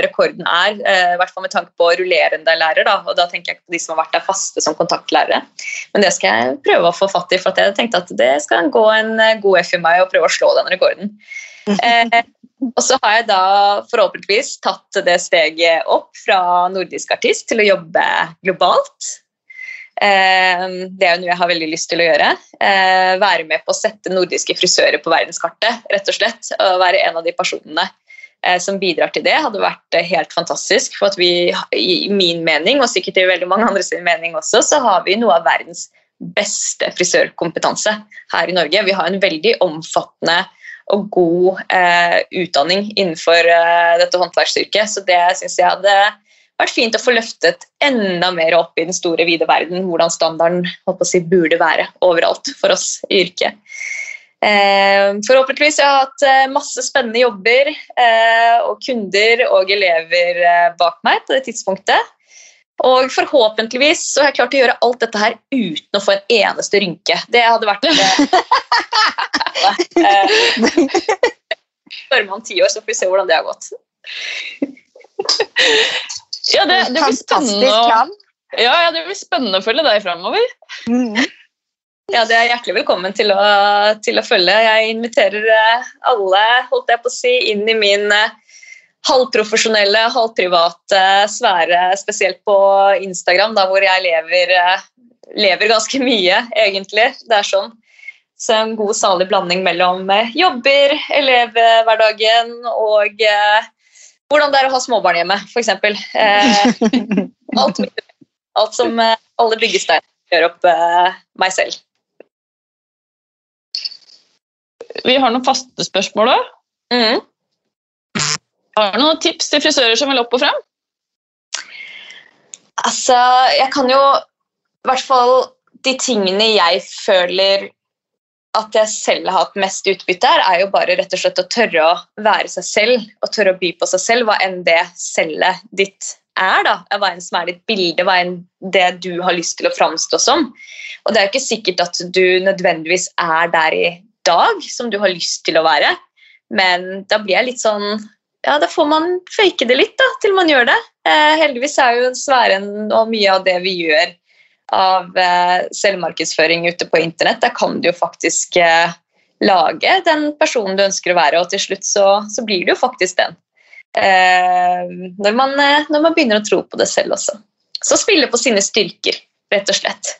rekorden er, eh, i hvert fall med tanke på rullerende lærer. Da, og da tenker jeg ikke på de som har vært der faste som kontaktlærere. Men det skal jeg prøve å få fatt i, for jeg tenkte at det skal gå en god F i meg å prøve å slå den rekorden. Og så har jeg da forhåpentligvis tatt det steget opp fra nordisk artist til å jobbe globalt. Eh, det er jo noe jeg har veldig lyst til å gjøre. Eh, være med på å sette nordiske frisører på verdenskartet. rett og slett, og Være en av de personene eh, som bidrar til det, hadde vært helt fantastisk. For at vi, i min mening, og sikkert i veldig mange andre sin mening også, så har vi noe av verdens beste frisørkompetanse her i Norge. Vi har en veldig omfattende og god eh, utdanning innenfor eh, dette håndverksyrket. Så det syns jeg hadde vært fint å få løftet enda mer opp i den store, vide verden, hvordan standarden si, burde være overalt for oss i yrket. Eh, forhåpentligvis jeg har jeg hatt eh, masse spennende jobber eh, og kunder og elever bak meg på det tidspunktet. Og forhåpentligvis så har jeg klart å gjøre alt dette her uten å få en eneste rynke. Det hadde vært Spør meg om ti år, så får vi se hvordan det har gått. Ja, det, det blir spennende å, ja, ja, det blir spennende å følge deg framover. Mm. Ja, Det er hjertelig velkommen til å, til å følge. Jeg inviterer eh, alle holdt jeg på å si, inn i min eh, halvprofesjonelle, halvprivate sfære, spesielt på Instagram, da, hvor jeg lever, eh, lever ganske mye, egentlig. Det er sånn. Så en god, salig blanding mellom jobber, elevhverdagen og eh, hvordan det er å ha småbarn hjemme, f.eks. Eh, alt, alt som eh, alle byggesteiner gjør opp eh, meg selv. Vi har noen faste spørsmål òg. Mm. Har du noen tips til frisører som vil opp og frem? Altså, jeg kan jo I hvert fall de tingene jeg føler at jeg selv har hatt mest utbytte her, er jo bare rett og slett å tørre å være seg selv og tørre å by på seg selv, hva enn det cellet ditt er. da, Hva enn som er ditt bilde, hva enn det du har lyst til å framstå som. Og det er jo ikke sikkert at du nødvendigvis er der i dag som du har lyst til å være, men da blir jeg litt sånn ja, da får man fake det litt da, til man gjør det. Eh, heldigvis er jo sfæren og mye av det vi gjør av eh, selvmarkedsføring ute på internett, der kan du jo faktisk eh, lage den personen du ønsker å være, og til slutt så, så blir du jo faktisk den. Eh, når, man, når man begynner å tro på det selv også. Så spille på sine styrker, rett og slett.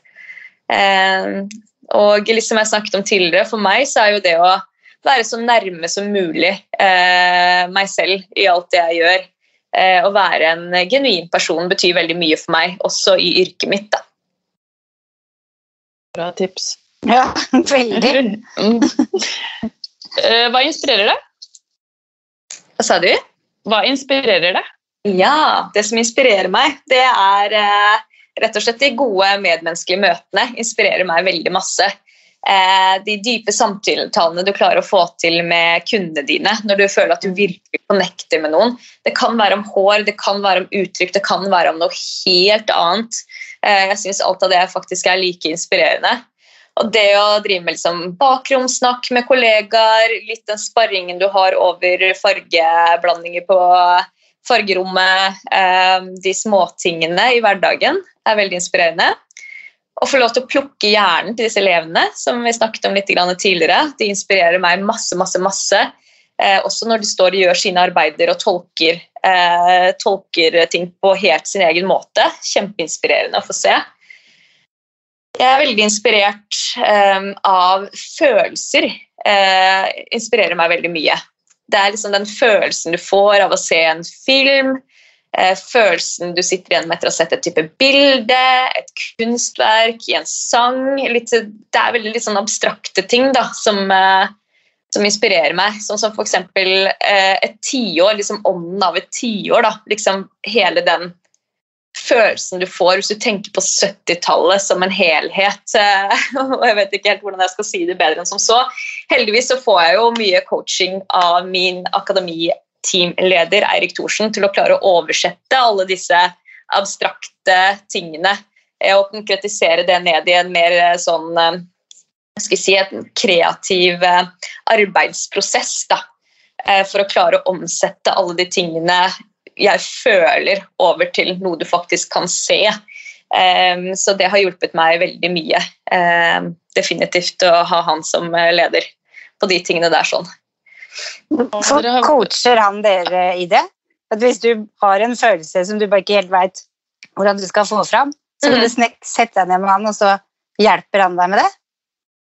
Og liksom jeg snakket om tidligere, for meg så er jo det å være så nærme som mulig meg selv i alt det jeg gjør. Å være en genuin person betyr veldig mye for meg, også i yrket mitt. da. Bra tips. Ja, veldig. Mm. Eh, Hva inspirerer deg? Hva sa du? Hva inspirerer deg? Ja, det som inspirerer meg, det er eh, rett og slett de gode medmenneskelige møtene. inspirerer meg veldig masse. Eh, de dype samtaletallene du klarer å få til med kundene dine når du føler at du virkelig connecter med noen. Det kan være om hår, det kan være om uttrykk, det kan være om noe helt annet. Eh, jeg syns alt av det faktisk er like inspirerende. Og det å drive med liksom bakromsnakk med kollegaer, litt den sparringen du har over fargeblandinger på fargerommet, eh, de småtingene i hverdagen, er veldig inspirerende. Å få lov til å plukke hjernen til disse elevene, som vi snakket om litt tidligere, de inspirerer meg masse, masse, masse. Eh, også når de står og gjør sine arbeider og tolker, eh, tolker ting på helt sin egen måte. Kjempeinspirerende å få se. Jeg er veldig inspirert eh, av følelser. Eh, inspirerer meg veldig mye. Det er liksom den følelsen du får av å se en film, eh, følelsen du sitter igjen med etter å ha sett et type bilde, et kunstverk, i en sang. Litt, det er veldig litt sånn abstrakte ting da, som, eh, som inspirerer meg. Sånn som f.eks. Eh, et tiår, liksom ånden av et tiår. Liksom hele den følelsen du får hvis du tenker på 70-tallet som en helhet. og jeg vet ikke helt hvordan jeg skal si det bedre enn som så. Heldigvis så får jeg jo mye coaching av min akademiteamleder Eirik Thorsen til å klare å oversette alle disse abstrakte tingene og konkretisere det ned i en mer eh, sånn eh, skal si, en kreativ arbeidsprosess. da, For å klare å omsette alle de tingene jeg føler, over til noe du faktisk kan se. Um, så det har hjulpet meg veldig mye. Um, definitivt å ha han som leder på de tingene der sånn. Så coacher han dere i det? At hvis du har en følelse som du bare ikke helt veit hvordan du skal få fram, så vil du mm. sette deg ned med han, og så hjelper han deg med det?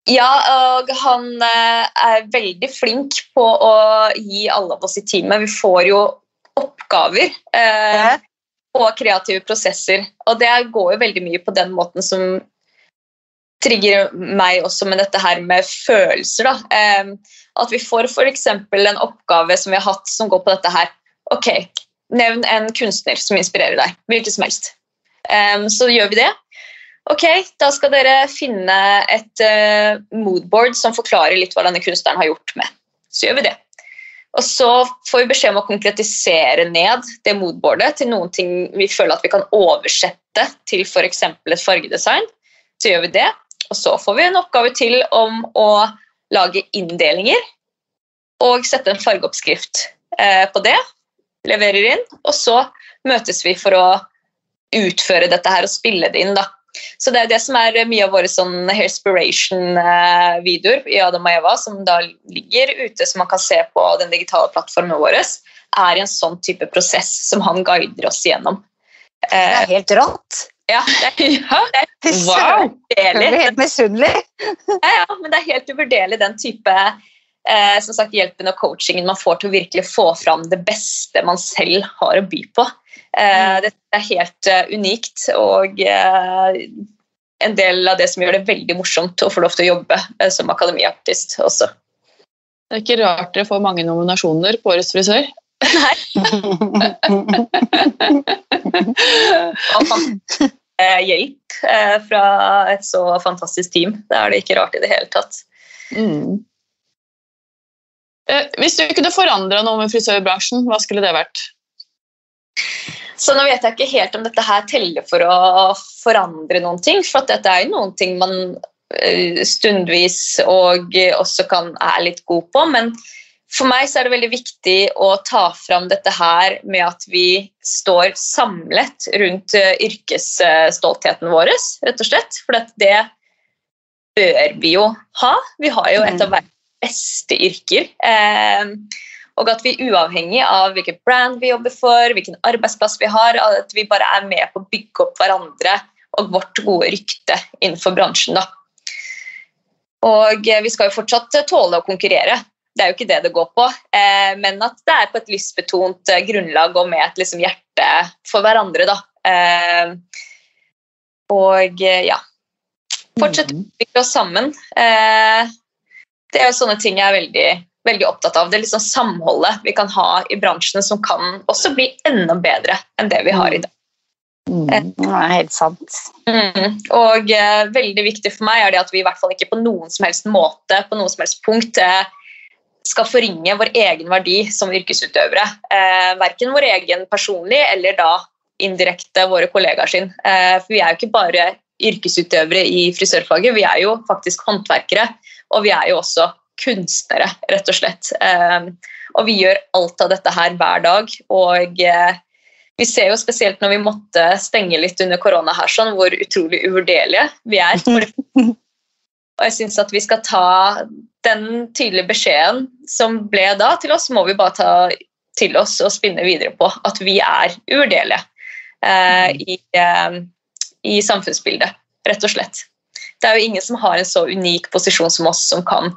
Ja, og han eh, er veldig flink på å gi alle av oss i teamet Vi får jo oppgaver eh, og kreative prosesser. Og det går jo veldig mye på den måten som trigger meg også med dette her med følelser. Da. Eh, at vi får f.eks. en oppgave som vi har hatt som går på dette her. Ok, Nevn en kunstner som inspirerer deg. Hvilken som helst. Eh, så gjør vi det. Ok, Da skal dere finne et uh, moodboard som forklarer litt hva denne kunstneren har gjort med. Så gjør vi det. Og så får vi beskjed om å konkretisere ned det moodboardet til noen ting vi føler at vi kan oversette til f.eks. et fargedesign. Så gjør vi det. Og så får vi en oppgave til om å lage inndelinger og sette en fargeoppskrift eh, på det. Leverer inn. Og så møtes vi for å utføre dette her og spille det inn. da. Så det er det som er mye av våre sånn Hairspiration-videoer i Adam og Eva, som da ligger ute, som man kan se på den digitale plattformen vår, er i en sånn type prosess som han guider oss gjennom. Det er eh, helt rått. Ja, det er, det er wow. Jeg blir helt misunnelig. Ja, ja, men det er helt uvurderlig den type eh, som sagt, hjelpen og coachingen man får til å virkelig få fram det beste man selv har å by på. Eh, mm. det er helt uh, unikt og uh, en del av det som gjør det veldig morsomt å få lov til å jobbe som akademiartist også. Det er ikke rart dere får mange nominasjoner på Årets frisør. Nei. Hjelp fra et så fantastisk team. Det er det ikke rart i det hele tatt. Mm. Hvis du kunne forandra noe med frisørbransjen, hva skulle det vært? Så nå vet jeg ikke helt om dette her teller for å forandre noen ting. For dette er jo noen ting man eh, stundvis og også kan, er litt god på. Men for meg så er det veldig viktig å ta fram dette her med at vi står samlet rundt eh, yrkesstoltheten vår, rett og slett. For det bør vi jo ha. Vi har jo et av verdens beste yrker. Eh, og at vi uavhengig av hvilken brand vi jobber for, hvilken arbeidsplass vi har, at vi bare er med på å bygge opp hverandre og vårt gode rykte innenfor bransjen. Da. Og eh, vi skal jo fortsatt tåle å konkurrere. Det er jo ikke det det går på. Eh, men at det er på et lystbetont eh, grunnlag og med et liksom, hjerte for hverandre. Da. Og ja Fortsette å utvikle oss sammen. Det er jo sånne ting jeg er veldig veldig opptatt av. Det liksom samholdet vi kan ha i bransjene som kan også bli enda bedre enn det vi har i dag. Mm, eh, det er helt sant. Mm. Og eh, veldig viktig for meg er det at vi i hvert fall ikke på noen som helst måte på noen som helst punkt eh, skal forringe vår egen verdi som yrkesutøvere. Eh, verken vår egen personlig eller da indirekte våre kollegaer sin. Eh, for vi er jo ikke bare yrkesutøvere i frisørfaget, vi er jo faktisk håndverkere. Og vi er jo også kunstnere, rett og slett. Eh, og vi gjør alt av dette her hver dag. Og eh, vi ser jo spesielt når vi måtte stenge litt under korona her, sånn, hvor utrolig uvurderlige vi er. Og jeg syns at vi skal ta den tydelige beskjeden som ble da, til oss, må vi bare ta til oss og spinne videre på. At vi er uvurderlige eh, i, eh, i samfunnsbildet, rett og slett. Det er jo ingen som har en så unik posisjon som oss, som kan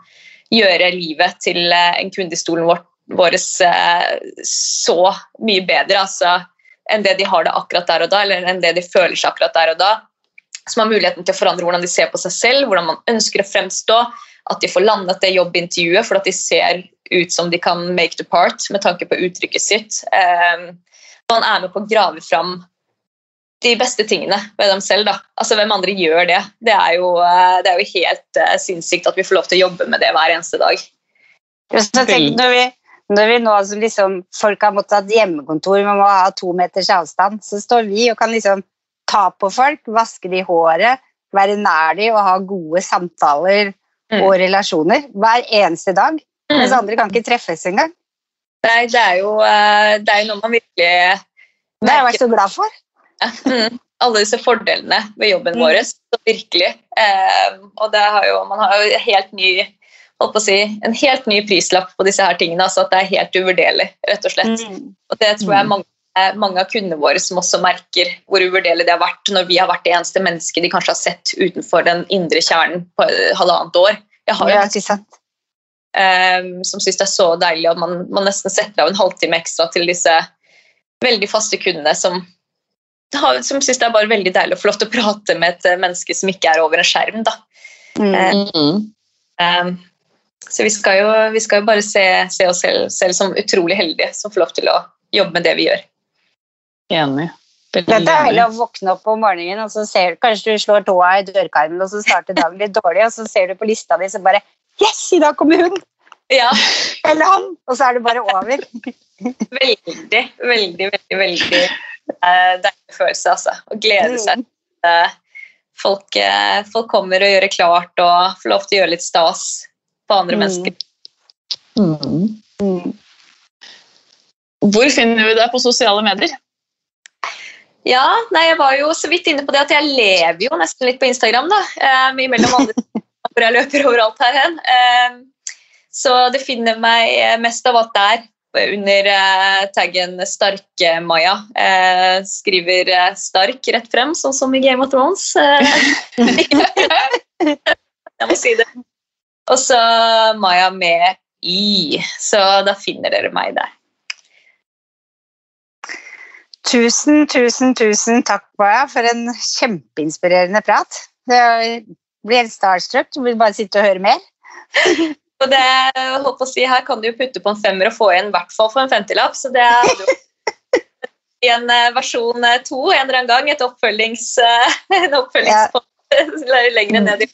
gjøre livet til eh, en kunde i stolen vår, vår eh, så mye bedre altså, enn det de har det akkurat der og da, eller enn det de føler seg akkurat der og da. Som har muligheten til å forandre hvordan de ser på seg selv, hvordan man ønsker å fremstå. At de får landet det jobbintervjuet for at de ser ut som de kan make the part med tanke på uttrykket sitt. Um, man er med på å grave fram de beste tingene ved dem selv. Da. Altså, Hvem andre gjør det? Det er jo, eh, det er jo helt uh, sinnssykt at vi får lov til å jobbe med det hver eneste dag. Tenk, når, vi, når vi nå altså, liksom, Folk har måttet ha hjemmekontor, man må ha to meters avstand. Så står vi og kan liksom ta på folk, vaske de håret, være nær de og ha gode samtaler mm. og relasjoner hver eneste dag. Mm. Mens andre kan ikke treffes engang. Nei, det er jo eh, det er noe man virkelig Det er jeg vært så glad for. Mm. Alle disse fordelene ved jobben mm. vår. Så virkelig. Eh, og har jo, man har jo helt ny, si, en helt ny prislapp på disse her tingene. Altså at det er helt uvurderlig, rett og slett. Mm. Og det tror jeg mm. mange, mange av kundene våre som også merker hvor uvurderlig det har vært når vi har vært det eneste mennesket de kanskje har sett utenfor den indre kjernen på halvannet år. Jeg har jo ja, Um, som syns det er så deilig at man, man, nesten setter av en halvtime ekstra til disse veldig faste kundene som, som syns det er bare veldig deilig å få lov til å prate med et menneske som ikke er over en skjerm. Da. Mm. Um, så vi skal, jo, vi skal jo, bare se, se oss selv, selv, som utrolig heldige som får lov til å jobbe med det vi gjør. Enig. Det er deilig å våkne opp om morgenen, og så ser du kanskje du slår tåa i dørkarmen, og så starter dagen litt dårlig, og så ser du på lista di, så bare Yes, i dag kommer hun! Ja. Eller han! Og så er det bare over. veldig, veldig, veldig veldig deilig følelse, altså. Å glede seg mm. til uh, folk, uh, folk, kommer og gjør det klart og får lov til å gjøre litt stas på andre mm. mennesker. Mm. Mm. Hvor finner vi deg på sosiale medier? Ja, nei, Jeg var jo så vidt inne på det at jeg lever jo nesten litt på Instagram. da, um, imellom andre hvor jeg løper overalt her hen. Ehm, så det finner meg mest av alt der, under eh, taggen Starke-Maja. Eh, skriver eh, Stark rett frem, sånn som i Game of Thrones. jeg må si det. Og så Maja med Y. Så da finner dere meg der. Tusen, tusen, tusen takk, Maja, for en kjempeinspirerende prat. Det blir helt starstruck. Du vil bare sitte og høre mer. og det, håper å si, Her kan du jo putte på en femmer og få igjen i hvert fall for en femtilapp. Så det er jo i en eh, versjon eh, to en eller annen gang. Et oppfølgings, eh, en oppfølgingspott ja. lenger ned i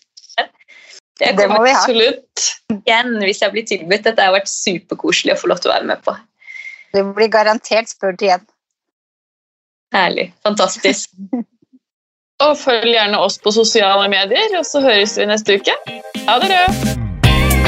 det, det må vi ha. Absolutt. Igjen, hvis jeg blir tilbudt. Dette har vært superkoselig å få lov til å være med på. Du blir garantert spurt igjen. Herlig. Fantastisk. Og følg gjerne oss på sosiale medier, og så høres vi neste uke. Ha det bra!